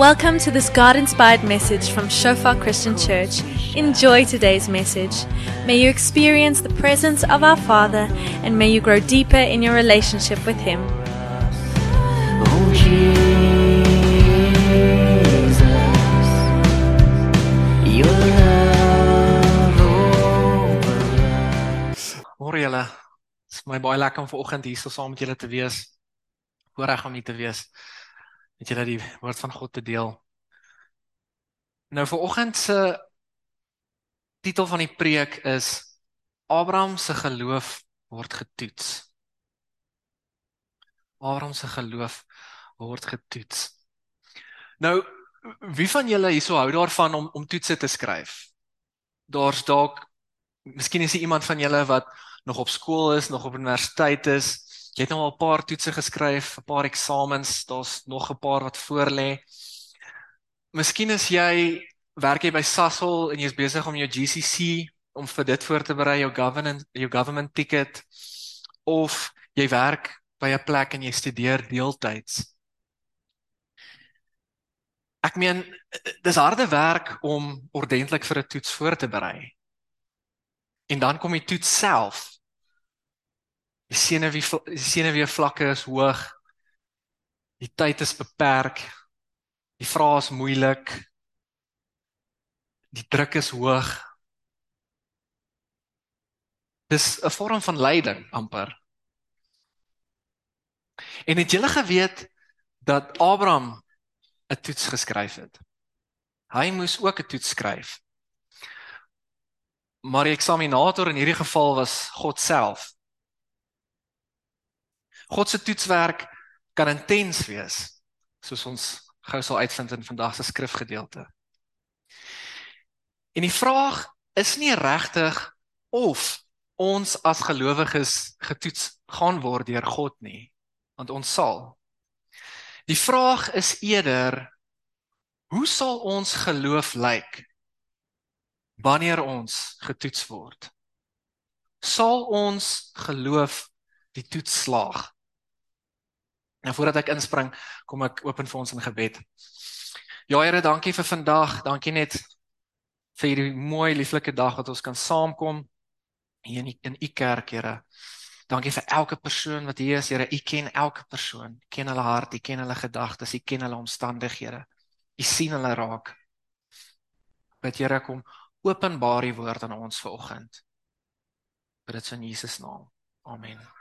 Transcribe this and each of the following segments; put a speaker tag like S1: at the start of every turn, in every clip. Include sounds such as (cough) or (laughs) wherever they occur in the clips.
S1: Welcome to this God inspired message from Shofar Christian Church. Enjoy today's message. May you experience the presence of our Father and may you grow deeper in your relationship with Him.
S2: My baie lekker om vanoggend hier so saam met julle te wees. Voorreg om hier te wees. Met julle die (laughs) woord van God te deel. Nou vanoggend se titel van die preek is Abraham se geloof word getoets. Abraham se geloof word getoets. Nou wie van julle hierso hou daarvan om om toetse te skryf? Daar's dalk Miskien is daar iemand van julle wat nog op skool is, nog op universiteit is. Jy het nou al 'n paar toetse geskryf, 'n paar eksamens, daar's nog 'n paar wat voorlê. Miskien is jy werk jy by Sasol en jy's besig om jou GCC om vir dit voor te berei, jou government jou government ticket of jy werk by 'n plek en jy studeer deeltyds. Ek meen dis harde werk om ordentlik vir 'n toets voor te berei. En dan kom die toets self. Die senuwee die senuwee vlakke is hoog. Die tyd is beperk. Die vrae is moeilik. Die druk is hoog. Dis 'n vorm van lyding amper. En het julle geweet dat Abraham 'n toets geskryf het? Hy moes ook 'n toets skryf. Maar die eksaminator in hierdie geval was God self. God se toetswerk kan intens wees, soos ons gou sal uitvind in vandag se skrifgedeelte. En die vraag is nie regtig of ons as gelowiges getoets gaan word deur God nie, want ons sal. Die vraag is eerder hoe sal ons geloof lyk wanneer ons getoets word? Sal ons geloof die toets slaag? Nou voordat ek inspring, kom ek open vir ons in gebed. Ja Here, dankie vir vandag. Dankie net vir hierdie mooi lieflike dag wat ons kan saamkom hier in die, in u kerk, Here. Dankie vir elke persoon wat hier is, Here. U ken elke persoon. U ken hulle hart, u ken hulle gedagtes, u ken hulle omstandighede. U sien hulle raak. Bid Here kom openbaar die woord aan ons vanoggend. Bid dit in Jesus naam. Amen.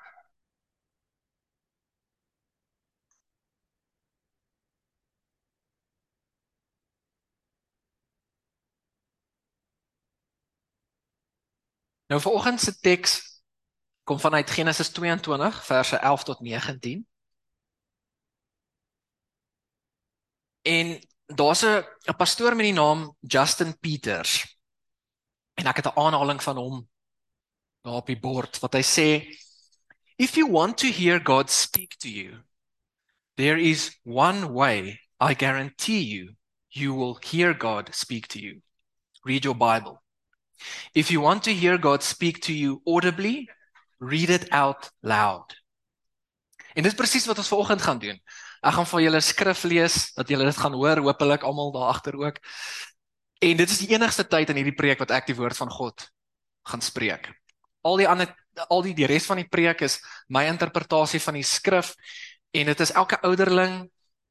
S2: Nou vanoggend se teks kom vanuit Genesis 22 verse 11 tot 19. En daar's 'n pastoor met die naam Justin Peters. En ek het 'n aanhaling van hom daar op die bord wat hy sê If you want to hear God speak to you, there is one way I guarantee you you will hear God speak to you. Read your Bible. If you want to hear God speak to you audibly, read it out loud. En dis presies wat ons vanoggend gaan doen. Ek gaan vir julle skrif lees dat julle dit gaan hoor, hopelik almal daar agter ook. En dit is die enigste tyd in hierdie preek wat ek die woord van God gaan spreek. Al die ander al die die res van die preek is my interpretasie van die skrif en dit is elke ouderling,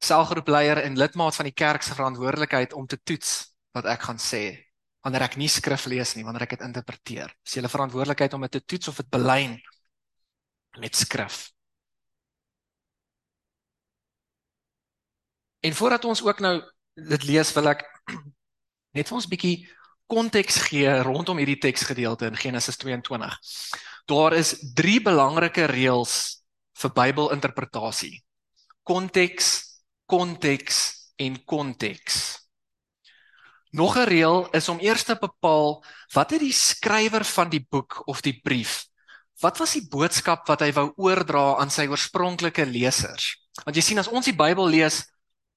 S2: selfgroepleier en lidmaat van die kerk se verantwoordelikheid om te toets wat ek gaan sê wanneer ek nie skrif lees nie, wanneer ek dit interpreteer. Dis julle verantwoordelikheid om dit te toets of dit belyn met skrif. En voordat ons ook nou dit lees, wil ek (clears throat) net vir ons 'n bietjie konteks gee rondom hierdie teksgedeelte in Genesis 22. Daar is 3 belangrike reëls vir Bybelinterpretasie. Konteks, konteks en konteks. Nog 'n reël is om eers te bepaal wat het die skrywer van die boek of die brief Wat was die boodskap wat hy wou oordra aan sy oorspronklike lesers? Want jy sien as ons die Bybel lees,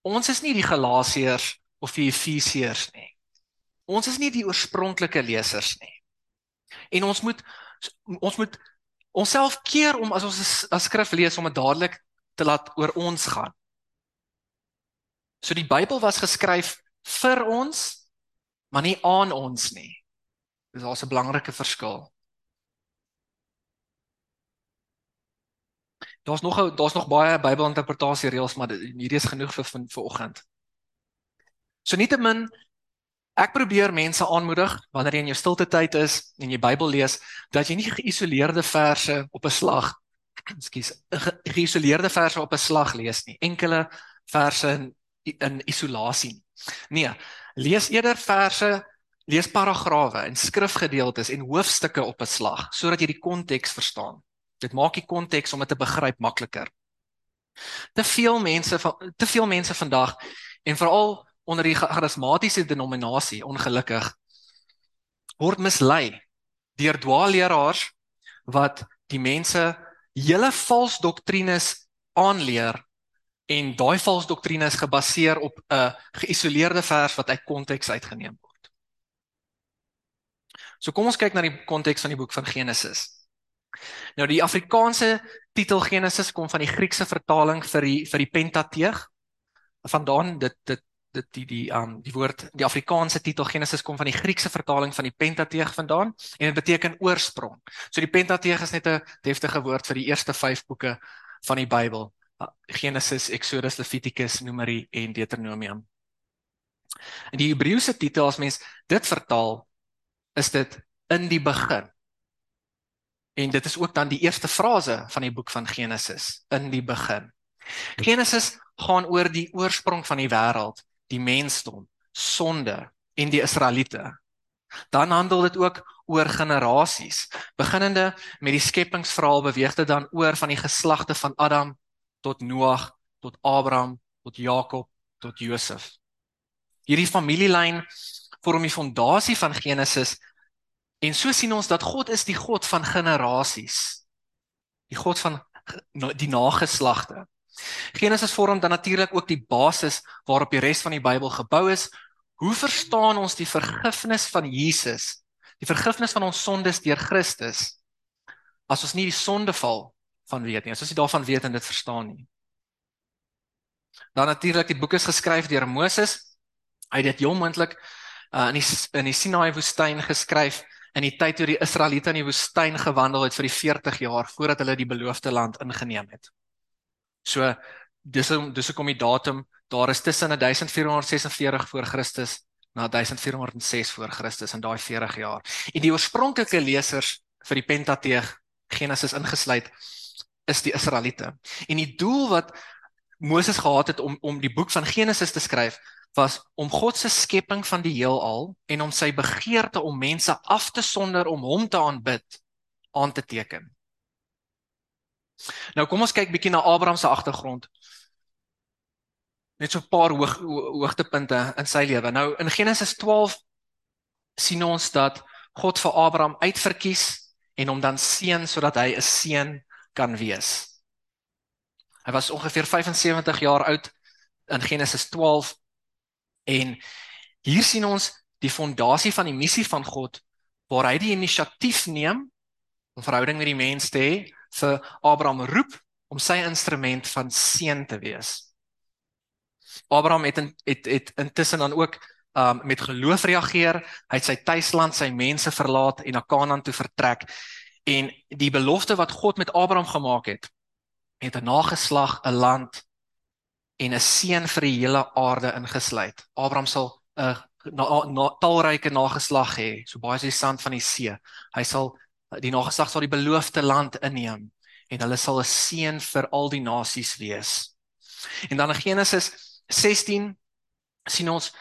S2: ons is nie die Galasiërs of die Efesiërs nie. Ons is nie die oorspronklike lesers nie. En ons moet ons moet onsself keer om as ons 'n skrif lees om dit dadelik te laat oor ons gaan. So die Bybel was geskryf vir ons, maar nie aan ons nie. Dis daar's 'n belangrike verskil. Daar's nog daar's nog baie Bybelinterpretasie reëls, maar hierdie is genoeg vir vir oggend. So nietemin ek probeer mense aanmoedig wanneer jy in jou stilte tyd is en jy Bybel lees, dat jy nie geïsoleerde verse op 'n slag, (clears throat) ge- geïsoleerde verse op 'n slag lees nie. Enkele verse in in isolasie nie. Nee, lees eerder verse, lees paragrawe en skrifgedeeltes en hoofstukke op 'n slag sodat jy die konteks verstaan. Dit maak die konteks om dit te begryp makliker. Te veel mense van te veel mense vandag en veral onder die charismatiese denominasie ongelukkig word mislei deur dwaalleraars wat die mense hele vals doktrines aanleer en daai vals doktrines gebaseer op 'n geïsoleerde vers wat uit konteks uitgeneem word. So kom ons kyk na die konteks van die boek van Genesis. Nou die Afrikaanse titel Genesis kom van die Griekse vertaling vir die vir die Pentateeg. Vandaan dit dit dit die die um die woord die Afrikaanse titel Genesis kom van die Griekse vertaling van die Pentateeg vandaan en dit beteken oorsprong. So die Pentateeg is net 'n deftige woord vir die eerste 5 boeke van die Bybel. Genesis, Exodus, Levitikus, Numeri en Deuteronomium. En die Hebreëse titel as mens dit vertaal is dit in die begin. En dit is ook dan die eerste frase van die boek van Genesis, in die begin. Genesis gaan oor die oorsprong van die wêreld, die mensdom, sonde en die Israeliete. Dan handel dit ook oor generasies. Beginnende met die skepingsverhaal beweeg dit dan oor van die geslagte van Adam tot Noag, tot Abraham, tot Jakob, tot Josef. Hierdie familielyn vorm die fondasie van Genesis en so sien ons dat God is die God van generasies. Die God van die nageslagte. Genesis vorm dan natuurlik ook die basis waarop die res van die Bybel gebou is. Hoe verstaan ons die vergifnis van Jesus? Die vergifnis van ons sondes deur Christus as ons nie die sondeval van weet nie. As ons nie daarvan weet en dit verstaan nie. Dan natuurlik die boek is geskryf deur Moses. Hy het dit heel moontlik uh, in die in die Sinaai woestyn geskryf in die tyd toe die Israeliete in die woestyn gewandel het vir die 40 jaar voordat hulle die beloofde land ingeneem het. So dis dis hoekom die datum daar is tussen 1446 voor Christus na 1406 voor Christus in daai 40 jaar. En die oorspronklike lesers vir die Pentateeg Genesis ingesluit is die Israeliete. En die doel wat Moses gehad het om om die boek van Genesis te skryf was om God se skepping van die heelal en om sy begeerte om mense af te sonder om hom te aanbid aan te teken. Nou kom ons kyk bietjie na Abraham se agtergrond. Net so 'n paar hoog hoogtepunte in sy lewe. Nou in Genesis 12 sien ons dat God vir Abraham uitverkies en hom dan seën sodat hy 'n seun kan wees. Hy was ongeveer 75 jaar oud in Genesis 12 en hier sien ons die fondasie van die missie van God waar hy die inisiatief neem om verhouding met die mens te hê vir Abraham roep om sy instrument van seën te wees. Abraham het in, het het intussen dan ook um met geloof reageer. Hy het sy tuisland, sy mense verlaat en na Kanaan toe vertrek. En die belofte wat God met Abraham gemaak het, het 'n nageslag, 'n land en 'n seën vir die hele aarde ingesluit. Abraham sal 'n na, na, talryke nageslag hê, so baie as die sand van die see. Hy sal die nageslag sal die beloofde land inneem en hulle sal 'n seën vir al die nasies wees. En dan in Genesis 16 sien ons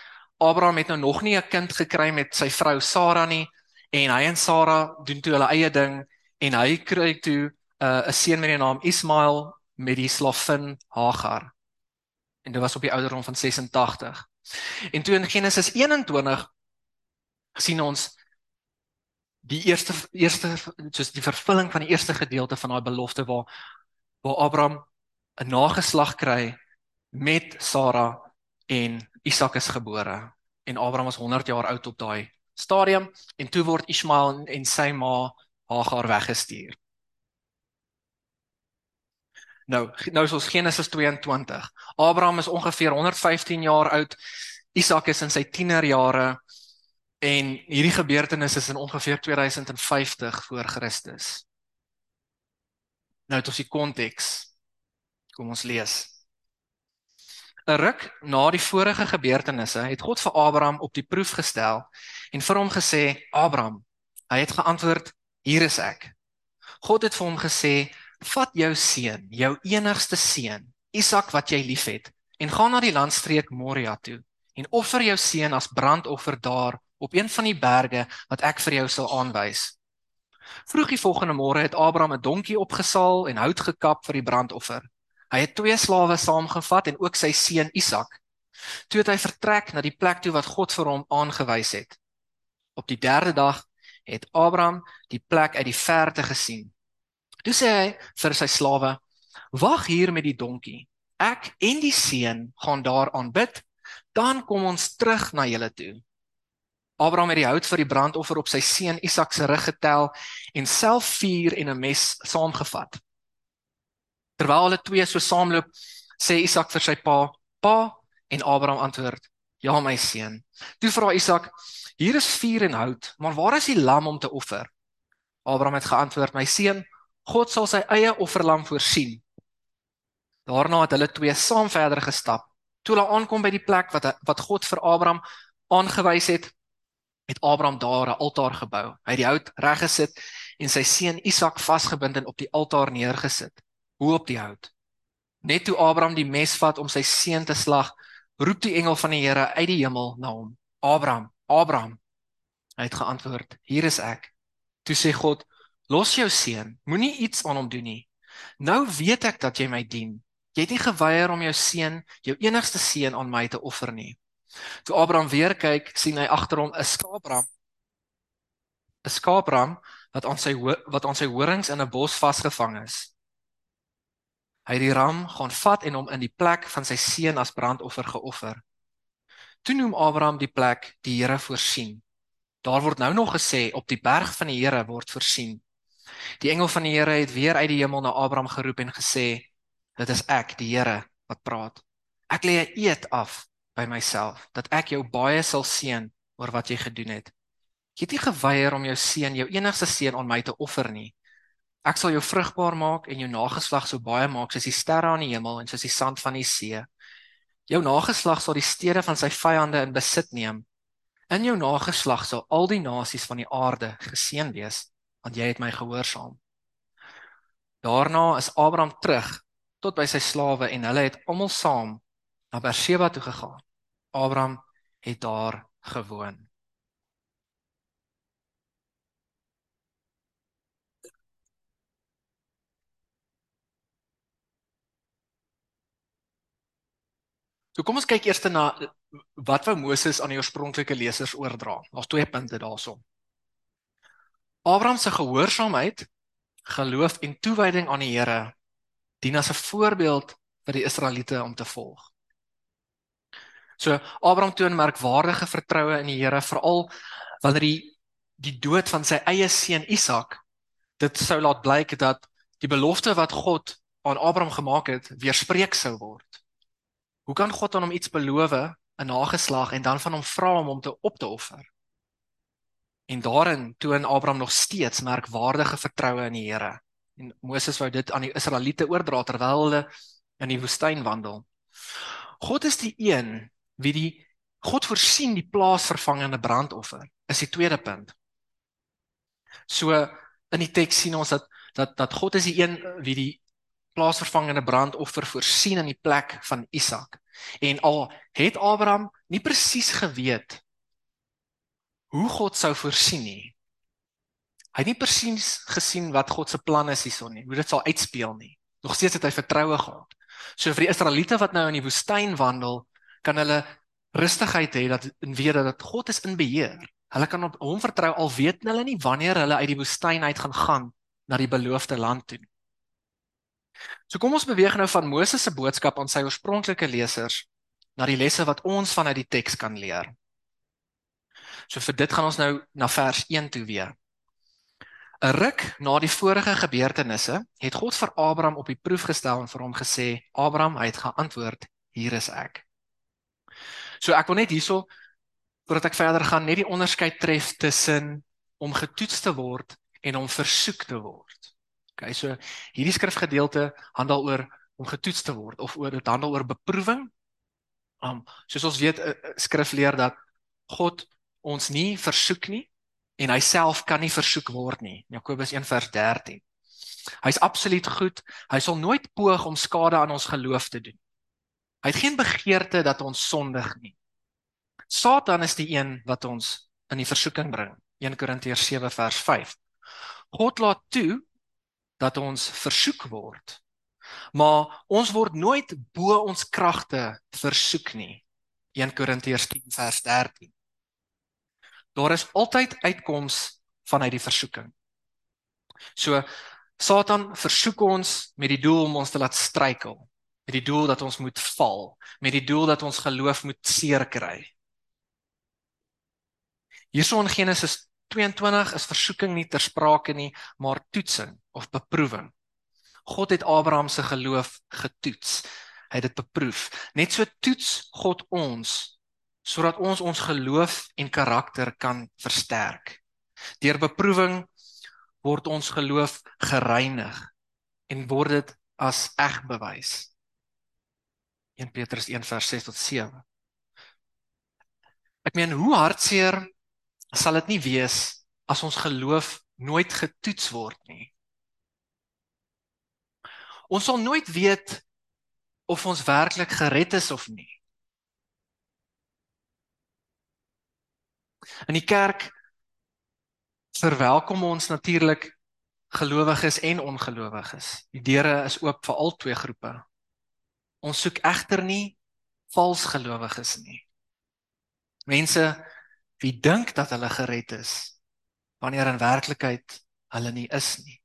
S2: Abraham het nou nog nie 'n kind gekry met sy vrou Sara nie en hy en Sara doen toe hulle eie ding en hy kry toe 'n uh, seun met die naam Ismael met die slavin Hagar. En dit was op die ouderdom van 86. En toe in Genesis 21 sien ons die eerste eerste soos die vervulling van die eerste gedeelte van daai belofte waar waar Abraham 'n nageslag kry met Sara en Isak is gebore en Abraham was 100 jaar oud op daai stadium en toe word Ismael en sy ma Hagar weggestuur. Nou, nou is ons Genesis 22. Abraham is ongeveer 115 jaar oud. Isak is in sy tienerjare en hierdie gebeurtenis is in ongeveer 2050 voor Christus. Nou het ons die konteks. Kom ons lees. 'n Ruk na die vorige gebeurtenisse het God vir Abraham op die proef gestel en vir hom gesê: "Abraham." Hy het geantwoord: "Hier is ek." God het vir hom gesê: "Vat jou seun, jou enigste seun, Isak wat jy liefhet, en gaan na die landstreek Moria toe en offer jou seun as brandoffer daar op een van die berge wat ek vir jou sal aanwys." Vroeg die volgende môre het Abraham 'n donkie opgesaal en hout gekap vir die brandoffer. Hy het twee slawe saamgevat en ook sy seun Isak. Toe het hy vertrek na die plek toe wat God vir hom aangewys het. Op die derde dag het Abraham die plek uit die verte gesien. Toe sê hy vir sy slawe: "Wag hier met die donkie. Ek en die seun gaan daar aanbid, dan kom ons terug na julle toe." Abraham het die hout vir die brandoffer op sy seun Isak se rug getel en self vuur en 'n mes saamgevat. Terwyl hulle twee so saamloop, sê Isak vir sy pa: "Pa," en Abraham antwoord: "Ja, my seun." Toe vra Isak: "Hier is vuur en hout, maar waar is die lam om te offer?" Abraham het geantwoord: "My seun, God sal sy eie offerlam voorsien." Daarna het hulle twee saam verder gestap. Toe hulle aankom by die plek wat wat God vir Abraham aangewys het, het Abraham daar 'n altaar gebou. Hy het die hout reggesit en sy seun Isak vasgebind en op die altaar neergesit, bo op die hout. Net toe Abraham die mes vat om sy seun te slag, roep die engel van die Here uit die hemel na hom: "Abraham, Abraham." Hy het geantwoord: "Hier is ek." Toe sê God: "Los jou seun, moenie iets aan hom doen nie. Nou weet ek dat jy my dien. Jy het nie geweier om jou seun, jou enigste seun aan my te offer nie." Toe Abraham weer kyk, sien hy agter hom 'n skaapram. 'n Skaapram wat aan sy wat aan sy horings in 'n bos vasgevang is. Hy het die ram gaan vat en hom in die plek van sy seun as brandoffer geoffer. Toe noem Abraham die plek die Here voorsien. Daar word nou nog gesê op die berg van die Here word voorsien. Die engel van die Here het weer uit die hemel na Abraham geroep en gesê: "Dit is ek, die Here, wat praat. Ek lê 'n eed af by myself dat ek jou baie sal seën oor wat jy gedoen het. Jy het nie geweier om jou seun, jou enigste seun aan my te offer nie. Ek sal jou vrugbaar maak en jou nageslag so baie maak soos die sterre aan die hemel en soos die sand van die see. Jou nageslag sal die stede van sy vyande in besit neem. In jou nageslag sal al die nasies van die aarde geseën wees, want jy het my gehoorsaam. Daarna is Abraham terug tot by sy slawe en hulle het almal saam na Berseba toe gegaan. Abraham het daar gewoon. So kom ons kyk eers na wat wou Moses aan die oorspronklike lesers oordra. Daar's twee punte daarso. Abraham se gehoorsaamheid, geloof en toewyding aan die Here dien as 'n voorbeeld vir die Israeliete om te volg. So Abraham toon merkwaardige vertroue in die Here veral wanneer die die dood van sy eie seun Isak dit sou laat blyk dat die belofte wat God aan Abraham gemaak het weerspreek sou word. Hoe kan God aan hom iets beloof, 'n nageslag en dan van hom vra om hom te op te offer? En daarin toon Abraham nog steeds merkwaardige vertroue in die Here. En Moses wou dit aan die Israeliete oordra terwyl hulle in die woestyn wandel. God is die een wie die God voorsien die plaasvervangende brandoffer is die tweede punt. So in die teks sien ons dat dat dat God is die een wie die plaasvervangende brandoffer voorsien in die plek van Isak. En al het Abraham nie presies geweet hoe God sou voorsien nie. Hy het nie presies gesien wat God se plan is hierson nie, hoe dit sal uitspeel nie. Nog steeds het hy vertroue gehad. So vir die Israeliete wat nou in die woestyn wandel, kan hulle rustigheid hê dat en weet dat God is in beheer. Hulle kan op hom vertrou al weet hulle nie wanneer hulle uit die woestyn uit gaan gaan na die beloofde land toe. So kom ons beweeg nou van Moses se boodskap aan sy oorspronklike lesers na die lesse wat ons vanuit die teks kan leer. So vir dit gaan ons nou na vers 1 toe weer. 'n Ruk na die vorige gebeurtenisse het God vir Abraham op die proef gestel en vir hom gesê: "Abraham, hy het geantwoord: Hier is ek." So ek wil net hierso voordat ek verder gaan net die onderskeid tref tussen om getoets te word en om versoek te word. Okay, so hierdie skrifgedeelte handel oor om getoets te word of oor dit handel oor beproewing. Um soos ons weet skrif leer dat God ons nie versoek nie en hy self kan nie versoek word nie. Jakobus 1 vers 13. Hy's absoluut goed. Hy sal nooit poog om skade aan ons geloof te doen. Hy het geen begeerte dat ons sondig nie. Satan is die een wat ons in die versoeking bring. 1 Korintiërs 7 vers 5. God laat toe dat ons versoek word. Maar ons word nooit bo ons kragte versoek nie. 1 Korintiërs 10 vers 13. Daar is altyd uitkoms vanuit die versoeking. So Satan versoek ons met die doel om ons te laat struikel, met die doel dat ons moet val, met die doel dat ons geloof moet seer kry. Hierso in Genesis 22 is versoeking nie ter sprake nie, maar toetsing of beproewing. God het Abraham se geloof getoets. Hy het dit beproef. Net so toets God ons sodat ons ons geloof en karakter kan versterk. Deur beproewing word ons geloof gereinig en word dit as eg bewys. 1 Petrus 1:6 tot 7. Ek meen hoe hartseer sal dit nie wees as ons geloof nooit getoets word nie. Ons sal nooit weet of ons werklik gered is of nie. In die kerk verwelkom ons natuurlik gelowiges en ongelowiges. Die deure is oop vir al twee groepe. Ons soek egter nie vals gelowiges nie. Mense wie dink dat hulle gered is wanneer in werklikheid hulle nie is nie.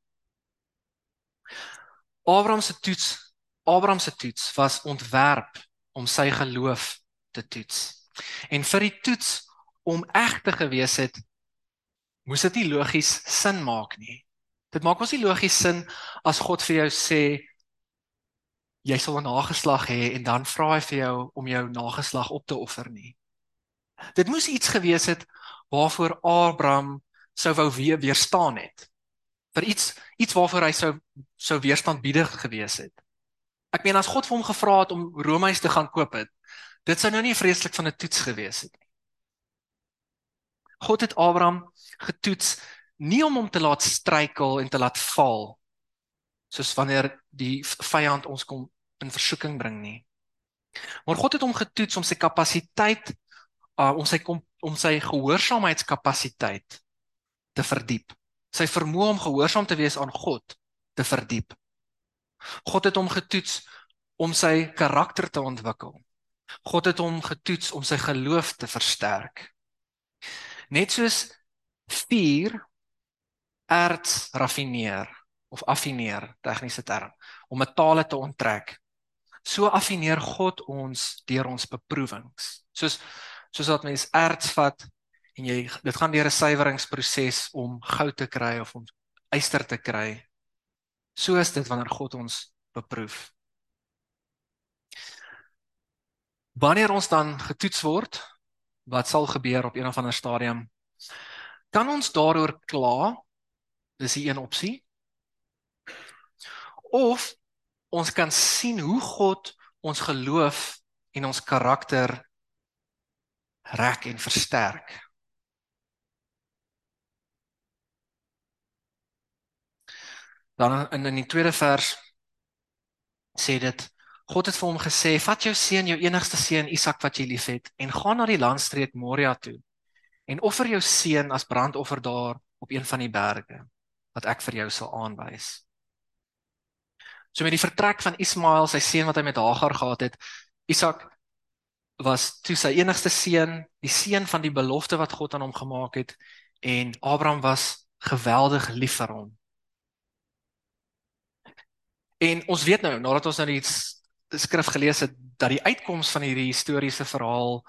S2: Abraham se toets, Abraham se toets was ontwerp om sy geloof te toets. En vir die toets om eg te gewees het, moes dit nie logies sin maak nie. Dit maak mos nie logies sin as God vir jou sê jy sal 'n nageslag hê en dan vra hy vir jou om jou nageslag op te offer nie. Dit moes iets gewees het waarvoor Abraham sou wou weer weerstaan het. Vir iets iets waarvoor hy sou sou weerstandbiedig gewees het. Ek meen as God vir hom gevra het om Romeis te gaan koop het, dit sou nou nie vreeslik van 'n toets gewees het nie. God het Abraham getoets nie om hom te laat struikel en te laat val soos wanneer die vyand ons kom in versoeking bring nie. Maar God het hom getoets om sy kapasiteit uh, om sy kom, om sy gehoorsaamheidskapasiteit te verdiep. Sy vermoë om gehoorsaam te wees aan God te verdiep. God het hom getoets om sy karakter te ontwikkel. God het hom getoets om sy geloof te versterk. Net soos vuur erts raffineer of affineer, tegniese term, om metale te onttrek. So affineer God ons deur ons beproewings. Soos soos wat mens erts vat en jy dit gaan deur 'n suiweringsproses om goud te kry of om yster te kry. So is dit wanneer God ons beproef. Wanneer ons dan getoets word, wat sal gebeur op een of ander stadium? Kan ons daaroor kla? Dis die een opsie. Of ons kan sien hoe God ons geloof en ons karakter rek en versterk. Dan in in die tweede vers sê dit God het vir hom gesê: "Vat jou seun, jou enigste seun Isak wat jy liefhet, en gaan na die landstreek Moria toe en offer jou seun as brandoffer daar op een van die berge wat ek vir jou sal aanwys." So met die vertrek van Ismael, sy seun wat hy met Hagar gehad het, Isak was toe sy enigste seun, die seun van die belofte wat God aan hom gemaak het en Abraham was geweldig lief vir hom. En ons weet nou nadat ons nou die skrif gelees het dat die uitkoms van hierdie historiese verhaal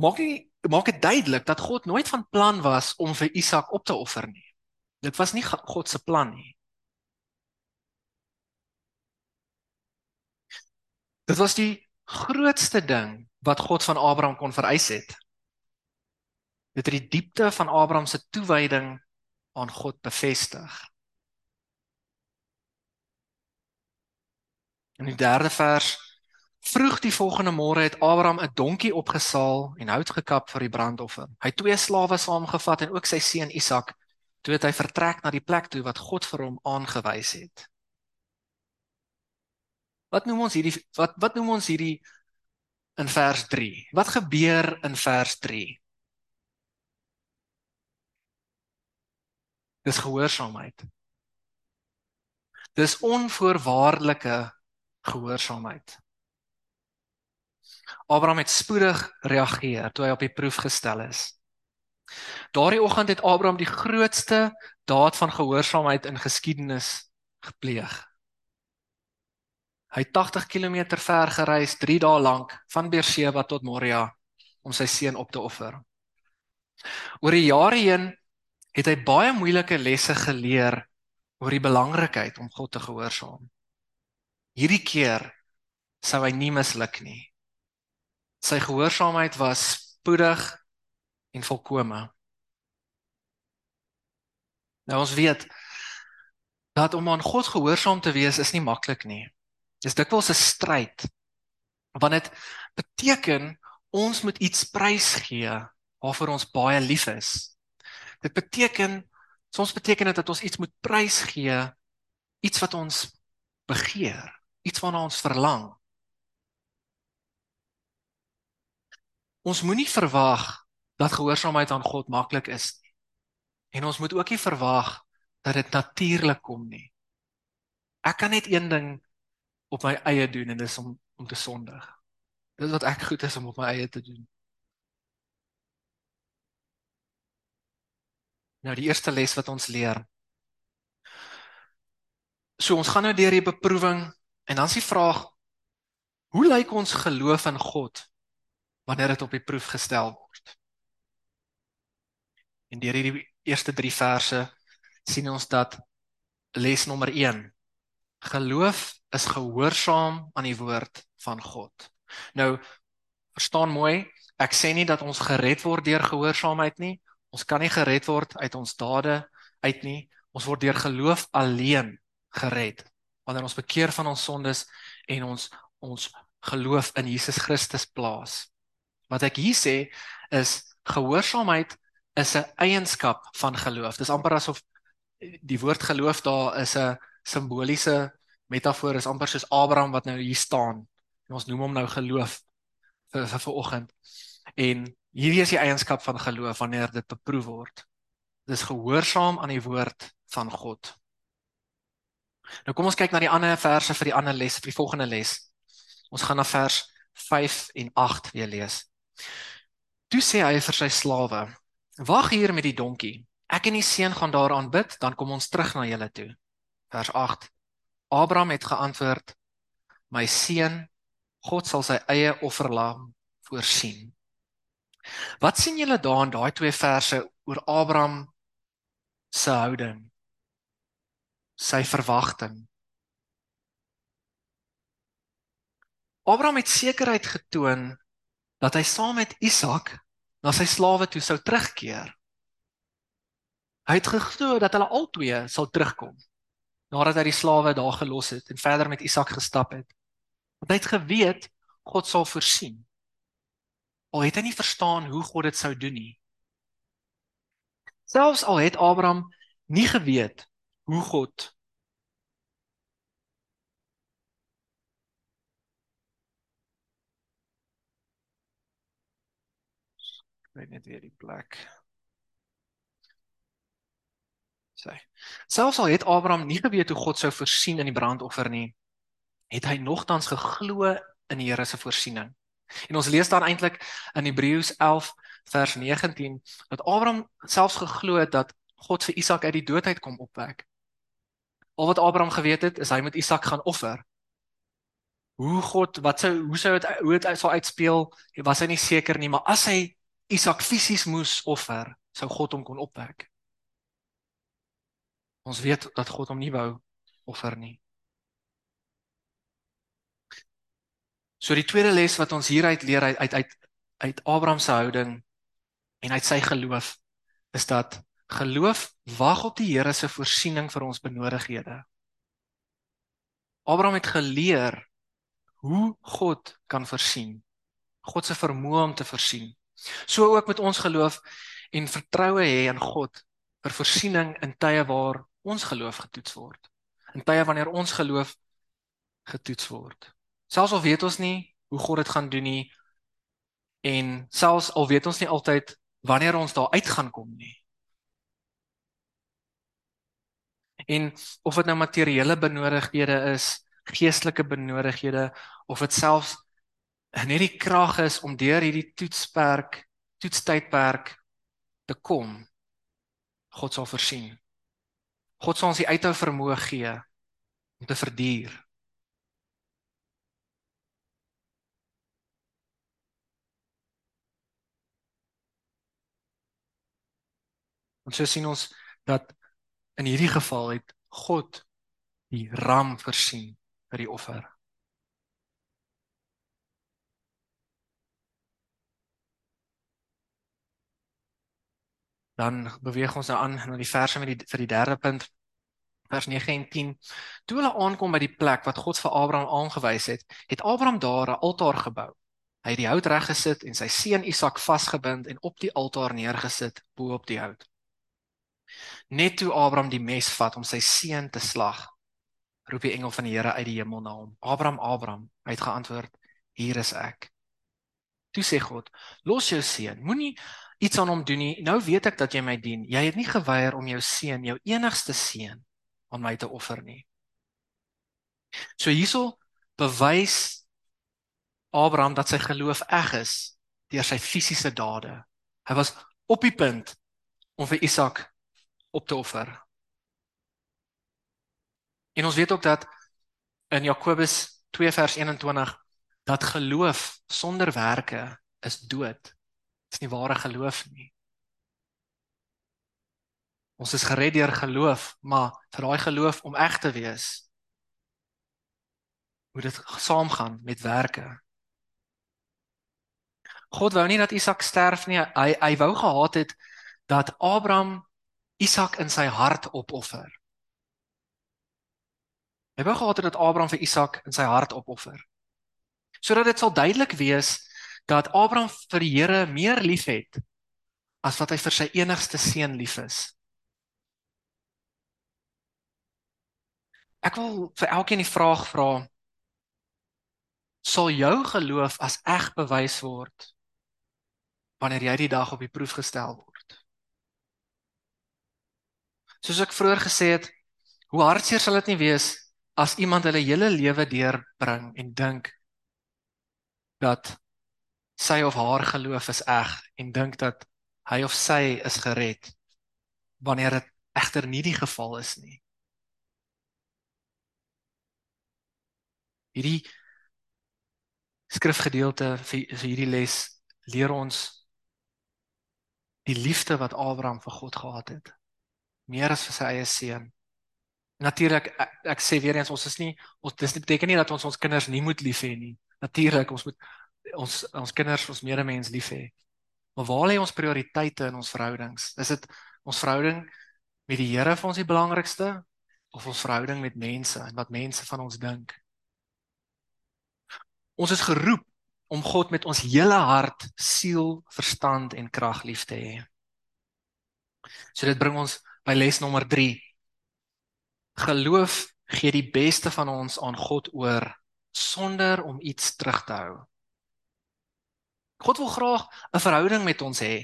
S2: maak nie maak dit duidelik dat God nooit van plan was om vir Isak op te offer nie. Dit was nie God se plan nie. Dit was die grootste ding wat God van Abraham kon vereis het. Dit het die diepte van Abraham se toewyding aan God bevestig. In die derde vers Vroeg die volgende môre het Abraham 'n donkie opgesaal en hout gekap vir die brandoffer. Hy het twee slawe saamgevat en ook sy seun Isak. Toe het hy vertrek na die plek toe wat God vir hom aangewys het. Wat noem ons hierdie wat wat noem ons hierdie in vers 3? Wat gebeur in vers 3? Dis gehoorsaamheid. Dis onvoorwaardelike gehoorsaamheid. Abraham het spoedig reageer toe hy op die proef gestel is. Daardie oggend het Abraham die grootste daad van gehoorsaamheid in geskiedenis gepleeg. Hy het 80 km ver gereis, 3 dae lank van Beersheba tot Moria om sy seun op te offer. Oor die jare heen het hy baie moeilike lesse geleer oor die belangrikheid om God te gehoorsaam. Hierdie keer sou hy nie misluk nie. Sy gehoorsaamheid was spoedig en volkome. Nou ons weet dat om aan God gehoorsaam te wees is nie maklik nie. Dis dikwels 'n stryd. Want dit beteken ons moet iets prysgee waarvoor ons baie lief is. Dit beteken soms beteken dit dat ons iets moet prysgee iets wat ons begeer, iets waarna ons verlang. Ons moenie verwag dat gehoorsaamheid aan God maklik is nie. En ons moet ook nie verwag dat dit natuurlik kom nie. Ek kan net een ding op my eie doen en dis om om te sondig. Dis wat ek goed is om op my eie te doen. Nou die eerste les wat ons leer. So ons gaan nou deur die beproewing en dan is die vraag hoe lyk ons geloof in God wanneer dit op die proef gestel word? En deur hierdie eerste 3 verse sien ons dat les nommer 1 geloof is gehoorsaam aan die woord van God. Nou verstaan mooi, ek sê nie dat ons gered word deur gehoorsaamheid nie. Ons kan nie gered word uit ons dade uit nie. Ons word deur geloof alleen gered. Wanneer ons bekeer van ons sondes en ons ons geloof in Jesus Christus plaas. Wat ek hier sê is gehoorsaamheid is 'n eienskap van geloof. Dis amper asof die woord geloof daar is 'n simboliese metafoor is amper soos Abraham wat nou hier staan. En ons noem hom nou geloof vir vir vanoggend. En hierdie is die eienskap van geloof wanneer dit beproef word. Dis gehoorsaam aan die woord van God. Nou kom ons kyk na die ander verse vir die ander les, vir die volgende les. Ons gaan na vers 5 en 8 weer lees. Toe sê hy vir sy slawe: "Wag hier met die donkie. Ek en die seun gaan daaraan bid, dan kom ons terug na julle toe." Vers 8. Abraham het geantwoord: "My seun, God sal sy eie offerlam voorsien." Wat sien julle daar in daai twee verse oor Abraham se houding? Sy verwagting. Abraham het sekerheid getoon dat hy saam met Isak na sy slawe toe sou terugkeer. Hy het geglo dat hulle albei sal terugkom nadat hy die slawe daar gelos het en verder met Isak gestap het. Want hy het geweet God sal voorsien. Al het hy nie verstaan hoe God dit sou doen nie. Selfs al het Abraham nie geweet hoe God weet net weer die plek. Sê. Selfs al het Abraham nie geweet hoe God sou voorsien in die brandoffer nie, het hy nogtans geglo in die Here se voorsiening. En ons lees dan eintlik in Hebreërs 11 vers 19 dat Abraham selfs geglo het dat God vir Isak uit die dood uit kom opwek. Al wat Abraham geweet het, is hy moet Isak gaan offer. Hoe God, wat sou hoe sou dit hoe dit sou uitspeel, was hy nie seker nie, maar as hy Isak fisies moes offer, sou God hom kon opwek. Ons weet dat God hom nie wou offer nie. So die tweede les wat ons hieruit leer uit uit uit uit Abraham se houding en uit sy geloof is dat geloof wag op die Here se voorsiening vir ons benodighede. Abraham het geleer hoe God kan voorsien. God se vermoë om te voorsien. So ook met ons geloof en vertroue hê in God vir voorsiening in tye waar ons geloof getoets word. In tye wanneer ons geloof getoets word. Selfs al weet ons nie hoe God dit gaan doen nie en selfs al weet ons nie altyd wanneer ons daar uit gaan kom nie. En of dit nou materiële benodighede is, geestelike benodighede of dit selfs net die krag is om deur hierdie toetsperk, toetstydperk te kom. God sal voorsien. God sal ons die uithou vermoë gee om te verduur. Ons sien ons dat in hierdie geval het God die ram voorsien vir die offer. Dan beweeg ons nou aan na die verse met die vir die derde punt vers 9 en 10. Toe hulle aankom by die plek wat God vir Abraham aangewys het, het Abraham daar 'n altaar gebou. Hy het die hout reggesit en sy seun Isak vasgebind en op die altaar neergesit bo op die hout. Net toe Abraham die mes vat om sy seun te slag, roep die engel van die Here uit die hemel na hom. Abraham, Abraham, hy het geantwoord: Hier is ek. Toe sê God: Los jou seun. Moenie iets aan hom doen nie. Nou weet ek dat jy my dien. Jy het nie geweier om jou seun, jou enigste seun, aan my te offer nie. So hierso bewys Abraham dat sy geloof eg is deur sy fisiese dade. Hy was op die punt om vir Isak op te offer. En ons weet ook dat in Jakobus 2 vers 21 dat geloof sonder werke is dood. Dit is nie ware geloof nie. Ons is gered deur geloof, maar vir daai geloof om eg te wees, moet dit saamgaan met werke. God wou nie dat Isak sterf nie. Hy hy wou gehad het dat Abraham Isak in sy hart opoffer. Hy wou gehad het dat Abraham vir Isak in sy hart opoffer. Sodat dit sal duidelik wees dat Abraham vir die Here meer liefhet as wat hy vir sy enigste seun lief is. Ek wil vir elkeen die vraag vra: Sal jou geloof as eg bewys word wanneer jy die dag op die proef gestel word? Soos ek vroeër gesê het, hoe hartseer sal dit nie wees as iemand hulle hele lewe deurbring en dink dat sy of haar geloof is eg en dink dat hy of sy is gered wanneer dit egter nie die geval is nie. Hierdie skrifgedeelte vir, hierdie les leer ons die liefde wat Abraham vir God gehad het meer as vir sy eie seun. Natuurlik ek, ek sê weer eens ons is nie ons dis nie beteken nie dat ons ons kinders nie moet lief hê nie. Natuurlik ons moet ons ons kinders ons medemens lief hê. Maar waar lê ons prioriteite in ons verhoudings? Is dit ons verhouding met die Here vir ons die belangrikste of ons verhouding met mense en wat mense van ons dink? Ons is geroep om God met ons hele hart, siel, verstand en krag lief te hê. So dit bring ons by les nommer 3. Geloof gee die beste van ons aan God oor sonder om iets terug te hou. God wil graag 'n verhouding met ons hê.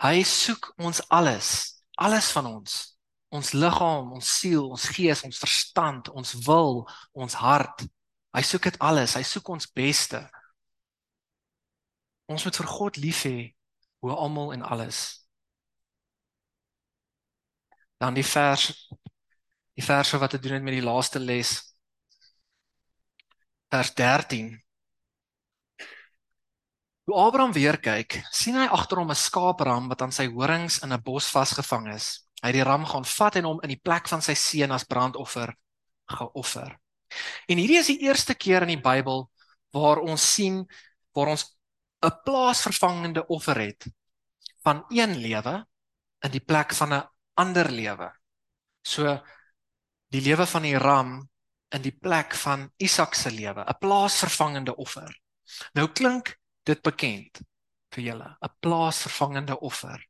S2: Hy soek ons alles, alles van ons. Ons liggaam, ons siel, ons gees, ons verstand, ons wil, ons hart, Hy soek dit alles, hy soek ons beste. Ons moet vir God lief hê oor almal en alles. Dan die vers die verse wat te doen het met die laaste les. Vers 13. Toe Abraham weer kyk, sien hy agter hom 'n skaapram wat aan sy horings in 'n bos vasgevang is. Hy het die ram gaan vat en hom in die plek van sy seun as brandoffer geoffer. En hierdie is die eerste keer in die Bybel waar ons sien waar ons 'n plaasvervangende offer het van een lewe in die plek van 'n ander lewe. So die lewe van die ram in die plek van Isak se lewe, 'n plaasvervangende offer. Nou klink dit bekend vir julle, 'n plaasvervangende offer.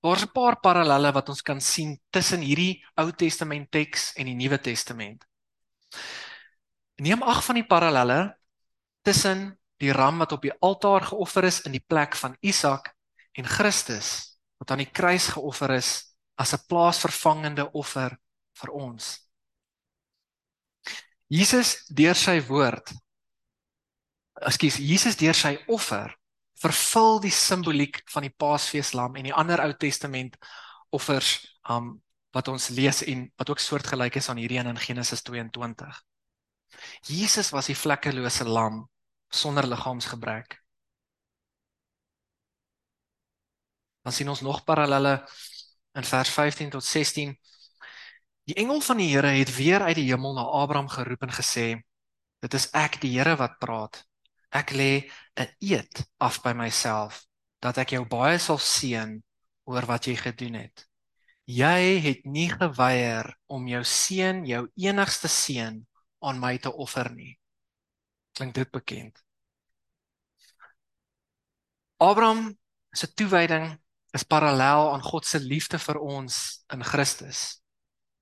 S2: Daar's 'n paar parallelle wat ons kan sien tussen hierdie Ou Testament teks en die Nuwe Testament. Neem ag van die parallelle tussen die ram wat op die altaar geoffer is in die plek van Isak en Christus wat aan die kruis geoffer is as 'n plaasvervangende offer vir ons. Jesus deur sy woord Ekskuus, Jesus deur sy offer vervul die simboliek van die Paasfeeslam en die ander Ou Testament offers um wat ons lees en wat ook soortgelyk is aan hierdie een in Genesis 22. Jesus was die vlekkelose lam sonder liggaamsgebrek. Dan sien ons nog parallelle in vers 15 tot 16. Die engel van die Here het weer uit die hemel na Abraham geroep en gesê: "Dit is ek, die Here wat praat. Ek lê 'n eed af by myself dat ek jou baie sal seën oor wat jy gedoen het. Jy het nie geweier om jou seun, jou enigste seun, aan my te offer nie." Klink dit bekend? Abraham se toewyding is parallel aan God se liefde vir ons in Christus.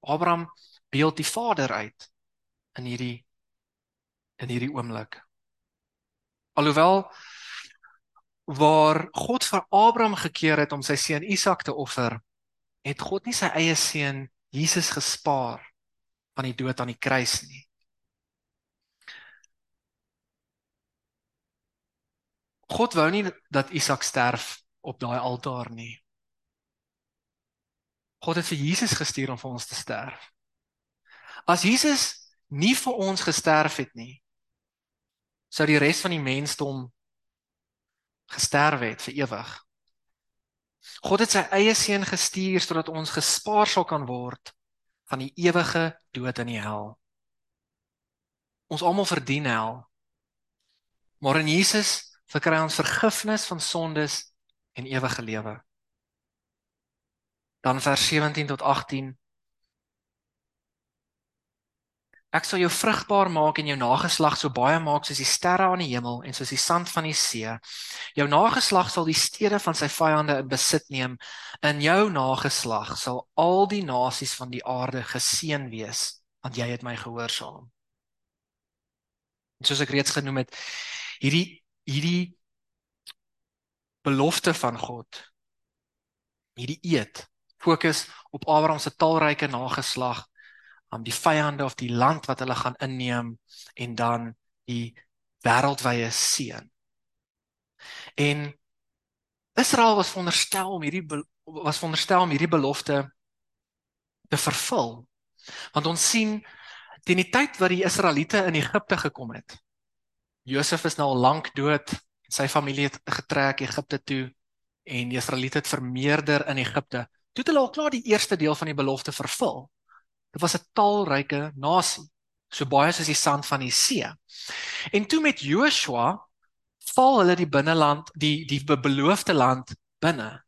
S2: Abraham beeld die Vader uit in hierdie in hierdie oomblik. Alhoewel waar God vir Abraham gekeer het om sy seun Isak te offer, het God nie sy eie seun Jesus gespaar van die dood aan die kruis nie. God wou nie dat Isak sterf op daai altaar nie. God het vir Jesus gestuur om vir ons te sterf. As Jesus nie vir ons gesterf het nie, sou die res van die mensdom gesterf het vir ewig. God het sy eie seun gestuur sodat ons gespaar sal kan word van die ewige dood in die hel. Ons almal verdien hel. Maar in Jesus verkry ons vergifnis van sondes en ewige lewe. Dan vers 17 tot 18 Ek sal jou vrugbaar maak en jou nageslag so baie maak soos die sterre aan die hemel en soos die sand van die see. Jou nageslag sal die stede van sy vyande in besit neem. In jou nageslag sal al die nasies van die aarde geseën wees, want jy het my gehoorsaam. En soos ek reeds genoem het, hierdie hierdie belofte van God hierdie eed fokus op Abraham se talryke nageslag om die vyande of die land wat hulle gaan inneem en dan die wêreldwye seën. En Israel was veronderstel om hierdie was veronderstel om hierdie belofte te vervul. Want ons sien teen die tyd wat die Israeliete in Egipte gekom het. Josef is nou al lank dood sy familie het getrek Egipte toe en die Israeliete het vermeerder in Egipte. Toe het hulle al klaar die eerste deel van die belofte vervul. Dit was 'n talryke nasie, so baie soos die sand van die see. En toe met Joshua val hulle die binneland, die die beloofde land binne.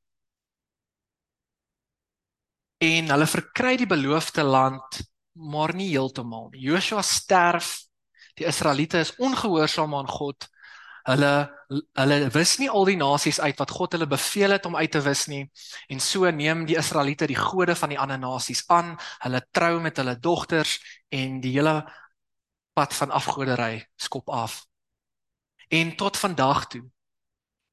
S2: En hulle verkry die beloofde land, maar nie heeltemal nie. Joshua sterf. Die Israeliete is ongehoorsaam aan God Hulle hulle wis nie al die nasies uit wat God hulle beveel het om uit te wis nie. En so neem die Israeliete die gode van die ander nasies aan. Hulle trou met hulle dogters en die hele pad van afgoderry skop af. En tot vandag toe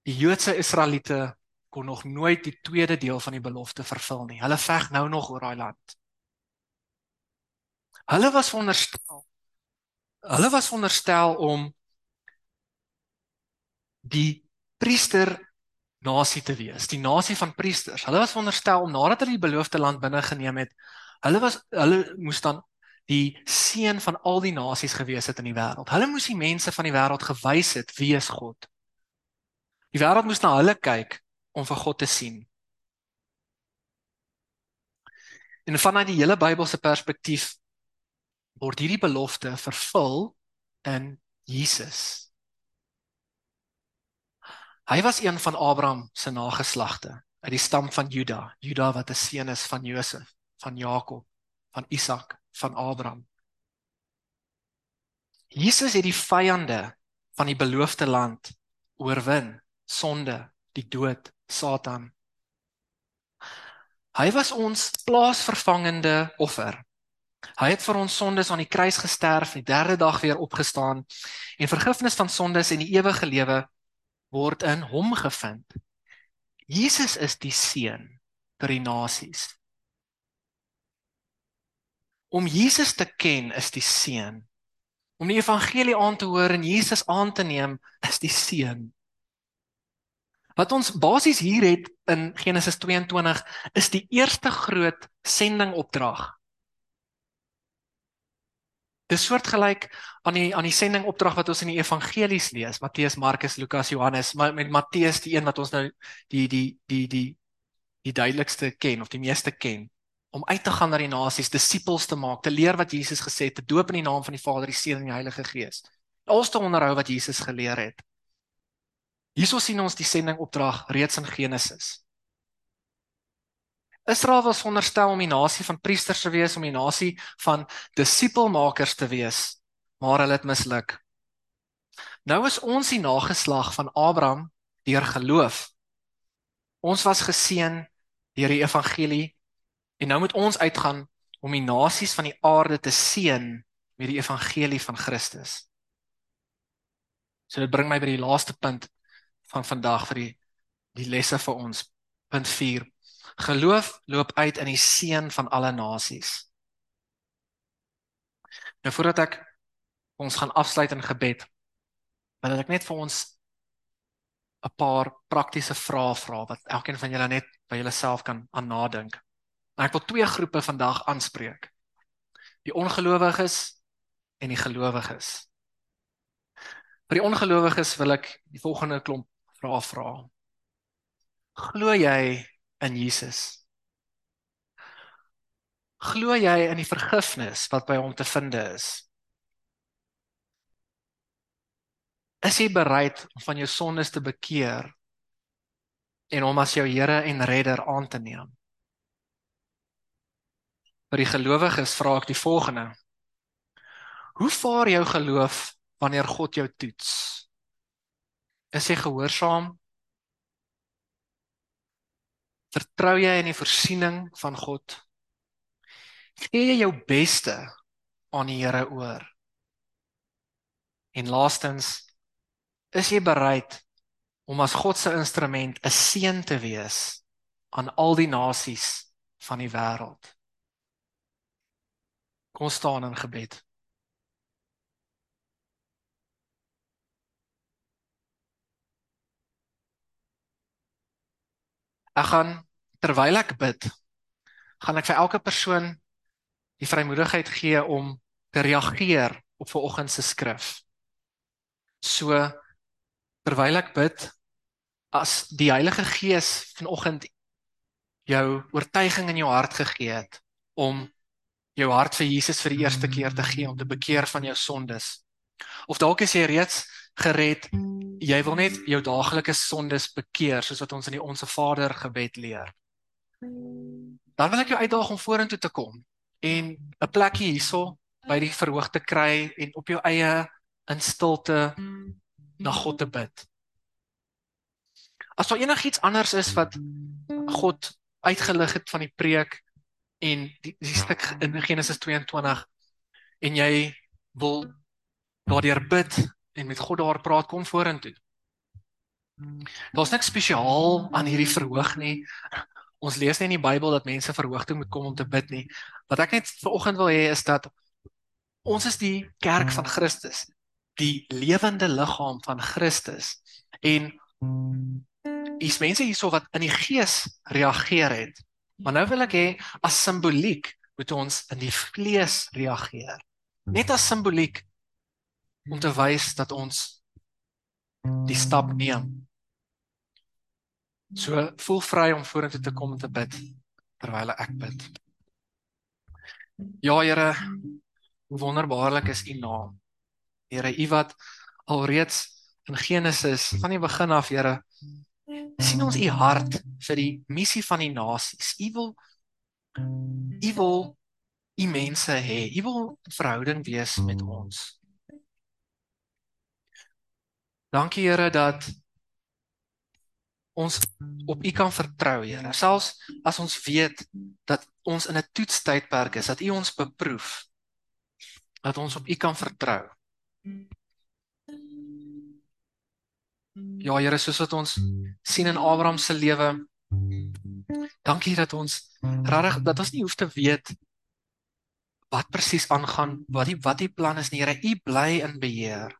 S2: die Joodse Israeliete kon nog nooit die tweede deel van die belofte vervul nie. Hulle veg nou nog oor daai land. Hulle was veronderstel Hulle was veronderstel om die priester nasie te wees, die nasie van priesters. Hulle was veronderstel om nadat hulle die beloofde land binne geneem het, hulle was hulle moes dan die seën van al die nasies gewees het in die wêreld. Hulle moes die mense van die wêreld gewys het wie is God. Die wêreld moes na hulle kyk om vir God te sien. En vanuit die hele Bybelse perspektief word hierdie belofte vervul in Jesus. Hy was een van Abraham se nageslagte uit die stam van Juda, Juda wat 'n seun is van Josef, van Jakob, van Isak, van Abraham. Jesus het die vyande van die beloofde land oorwin, sonde, die dood, Satan. Hy was ons plaasvervangende offer. Hy het vir ons sondes aan die kruis gesterf die derde dag weer opgestaan en vergifnis van sondes en die ewige lewe word in hom gevind. Jesus is die seun vir die nasies. Om Jesus te ken is die seun. Om die evangelie aan te hoor en Jesus aan te neem is die seun. Wat ons basies hier het in Genesis 22 is die eerste groot sendingopdrag. Dit is soortgelyk aan die aan die sendingopdrag wat ons in die evangelies lees, Matteus, Markus, Lukas, Johannes, maar met Matteus die een wat ons nou die die die die die duidelikste ken of die meeste ken om uit te gaan na die nasies, disippels te maak, te leer wat Jesus gesê het, te doop in die naam van die Vader, die Seun en die Heilige Gees. Alles te onderhou wat Jesus geleer het. Hierso sien ons die sendingopdrag reeds in Genesis. Israel was veronderstel om die nasie van priesters te wees, om die nasie van disipelmakers te wees, maar hulle het misluk. Nou is ons die nageslag van Abraham deur geloof. Ons was geseën deur die evangelie en nou moet ons uitgaan om die nasies van die aarde te seën met die evangelie van Christus. So dit bring my by die laaste punt van vandag vir die die lesse vir ons. Punt 4. Geloof loop uit in die seën van alle nasies. Nou voordat ek ons gaan afsluit in gebed, wil ek net vir ons 'n paar praktiese vrae vra wat elkeen van julle net by julleself kan aan nadink. En ek wil twee groepe vandag aanspreek. Die ongelowiges en die gelowiges. Vir die ongelowiges wil ek die volgende klomp vrae vra. Glo jy in Jesus? Glo jy in die vergifnis wat by hom te vind is? Is jy bereid om van jou sondes te bekeer en hom as jou Here en Redder aan te neem? Vir die gelowiges vra ek die volgende: Hoe vaar jou geloof wanneer God jou toets? Is jy gehoorsaam Vertrou jy in die voorsiening van God? Gee jy jou beste aan die Here oor? En laastens, is jy bereid om as God se instrument 'n seën te wees aan al die nasies van die wêreld? Kom staan in gebed. Ek gaan terwyl ek bid, gaan ek vir elke persoon die vrymoedigheid gee om te reageer op vanoggend se skrif. So terwyl ek bid, as die Heilige Gees vanoggend jou oortuiging in jou hart gegee het om jou hart vir Jesus vir die eerste keer te gee om te bekeer van jou sondes. Of dalk is jy reeds gered jy wil net jou daaglikse sondes bekeer soos wat ons in die onsse Vader gebed leer. Dan wil ek jou uitdaag om vorentoe te kom en 'n plekkie hierso by die verhoog te kry en op jou eie in stilte na God te bid. As daar enigiets anders is wat God uitgelig het van die preek en die, die stuk in Genesis 22 en jy wil daardeur bid en met God daar praat kom vorentoe. Daar's niks spesiaal aan hierdie verhoog nie. Ons lees nie in die Bybel dat mense verhoog toe moet kom om te bid nie. Wat ek net vanoggend wil hê is dat ons is die kerk van Christus, die lewende liggaam van Christus. En is mense hierso wat in die gees reageer het. Maar nou wil ek hê as simboliek moet ons in die vlees reageer. Net as simboliek om te wys dat ons die stap neem. So voel vry om vorentoe te kom en te bid terwyl ek bid. Ja, Here, hoe wonderbaarlik is U naam. Here, U wat alreeds in Genesis van die begin af, Here, sien ons U hart vir die missie van die nasies. U wil U wil U mense hê. U wil 'n verhouding wees met ons. Dankie Here dat ons op U kan vertrou, Here. Selfs as ons weet dat ons in 'n toetstydperk is, dat U ons beproef, dat ons op U kan vertrou. Ja, Here, soos wat ons sien in Abraham se lewe. Dankie dat ons regtig dat ons nie hoef te weet wat presies aangaan, wat die wat die plan is nie, Here. U bly in beheer.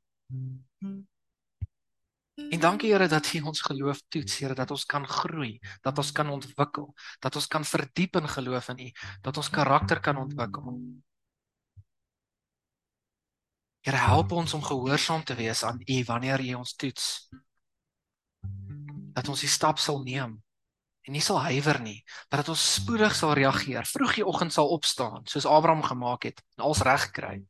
S2: En dankie Here dat U ons geloof toets, Here, dat ons kan groei, dat ons kan ontwikkel, dat ons kan verdiep in geloof in U, dat ons karakter kan ontwikkel. Here, help ons om gehoorsaam te wees aan U wanneer U ons toets. Dat ons die stap sal neem en nie sal huiwer nie, maar dat ons spoedig sal reageer, vroeg die oggend sal opstaan, soos Abraham gemaak het en alles reg kry.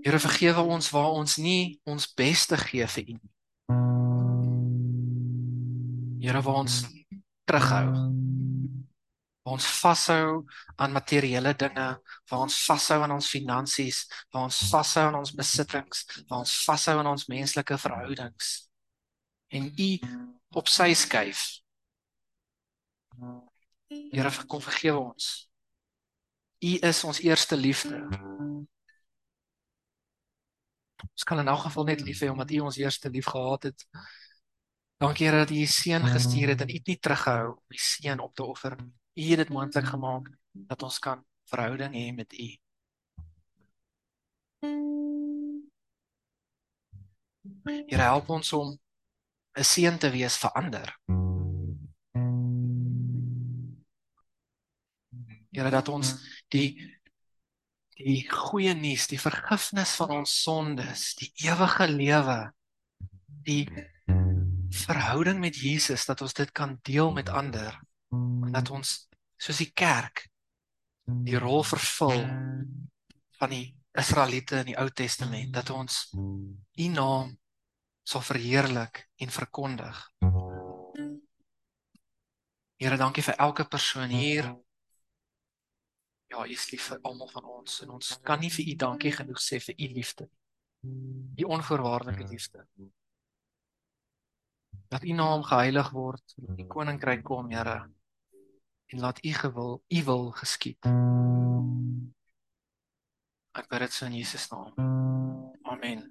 S2: Here vergewe ons waar ons nie ons beste gee vir U nie. Here waar ons terughou. Waar ons vashou aan materiële dinge, waar ons vashou aan ons finansies, waar ons vashou aan ons besittings, waar ons vashou aan ons menslike verhoudings. En U op sy skuif. Here kom vergewe ons. U is ons eerste liefde. Ons kan in elk geval net lief hê omdat U ons eerste lief gehad het. Dankie Here dat U U seun gestuur het en U het nie teruggehou om die seun op te offer nie. U het dit moontlik gemaak dat ons kan verhouding hê met U. Here help ons om 'n seun te wees vir ander. Here dat ons die die goeie nuus, die vergifnis van ons sondes, die ewige lewe, die verhouding met Jesus dat ons dit kan deel met ander en dat ons soos die kerk die rol vervul van die Israeliete in die Ou Testament dat ons U naam sal verheerlik en verkondig. Here, dankie vir elke persoon hier. Ja, U is lief vir almal van ons en ons kan nie vir U dankie genoeg sê vir U liefde nie. U onvoorwaardelike liefde. Dat U naam geheilig word, dat U koninkryk kom, Here. En laat U gewil, U wil geskied. Ek bid dit so in Jesus naam. Amen.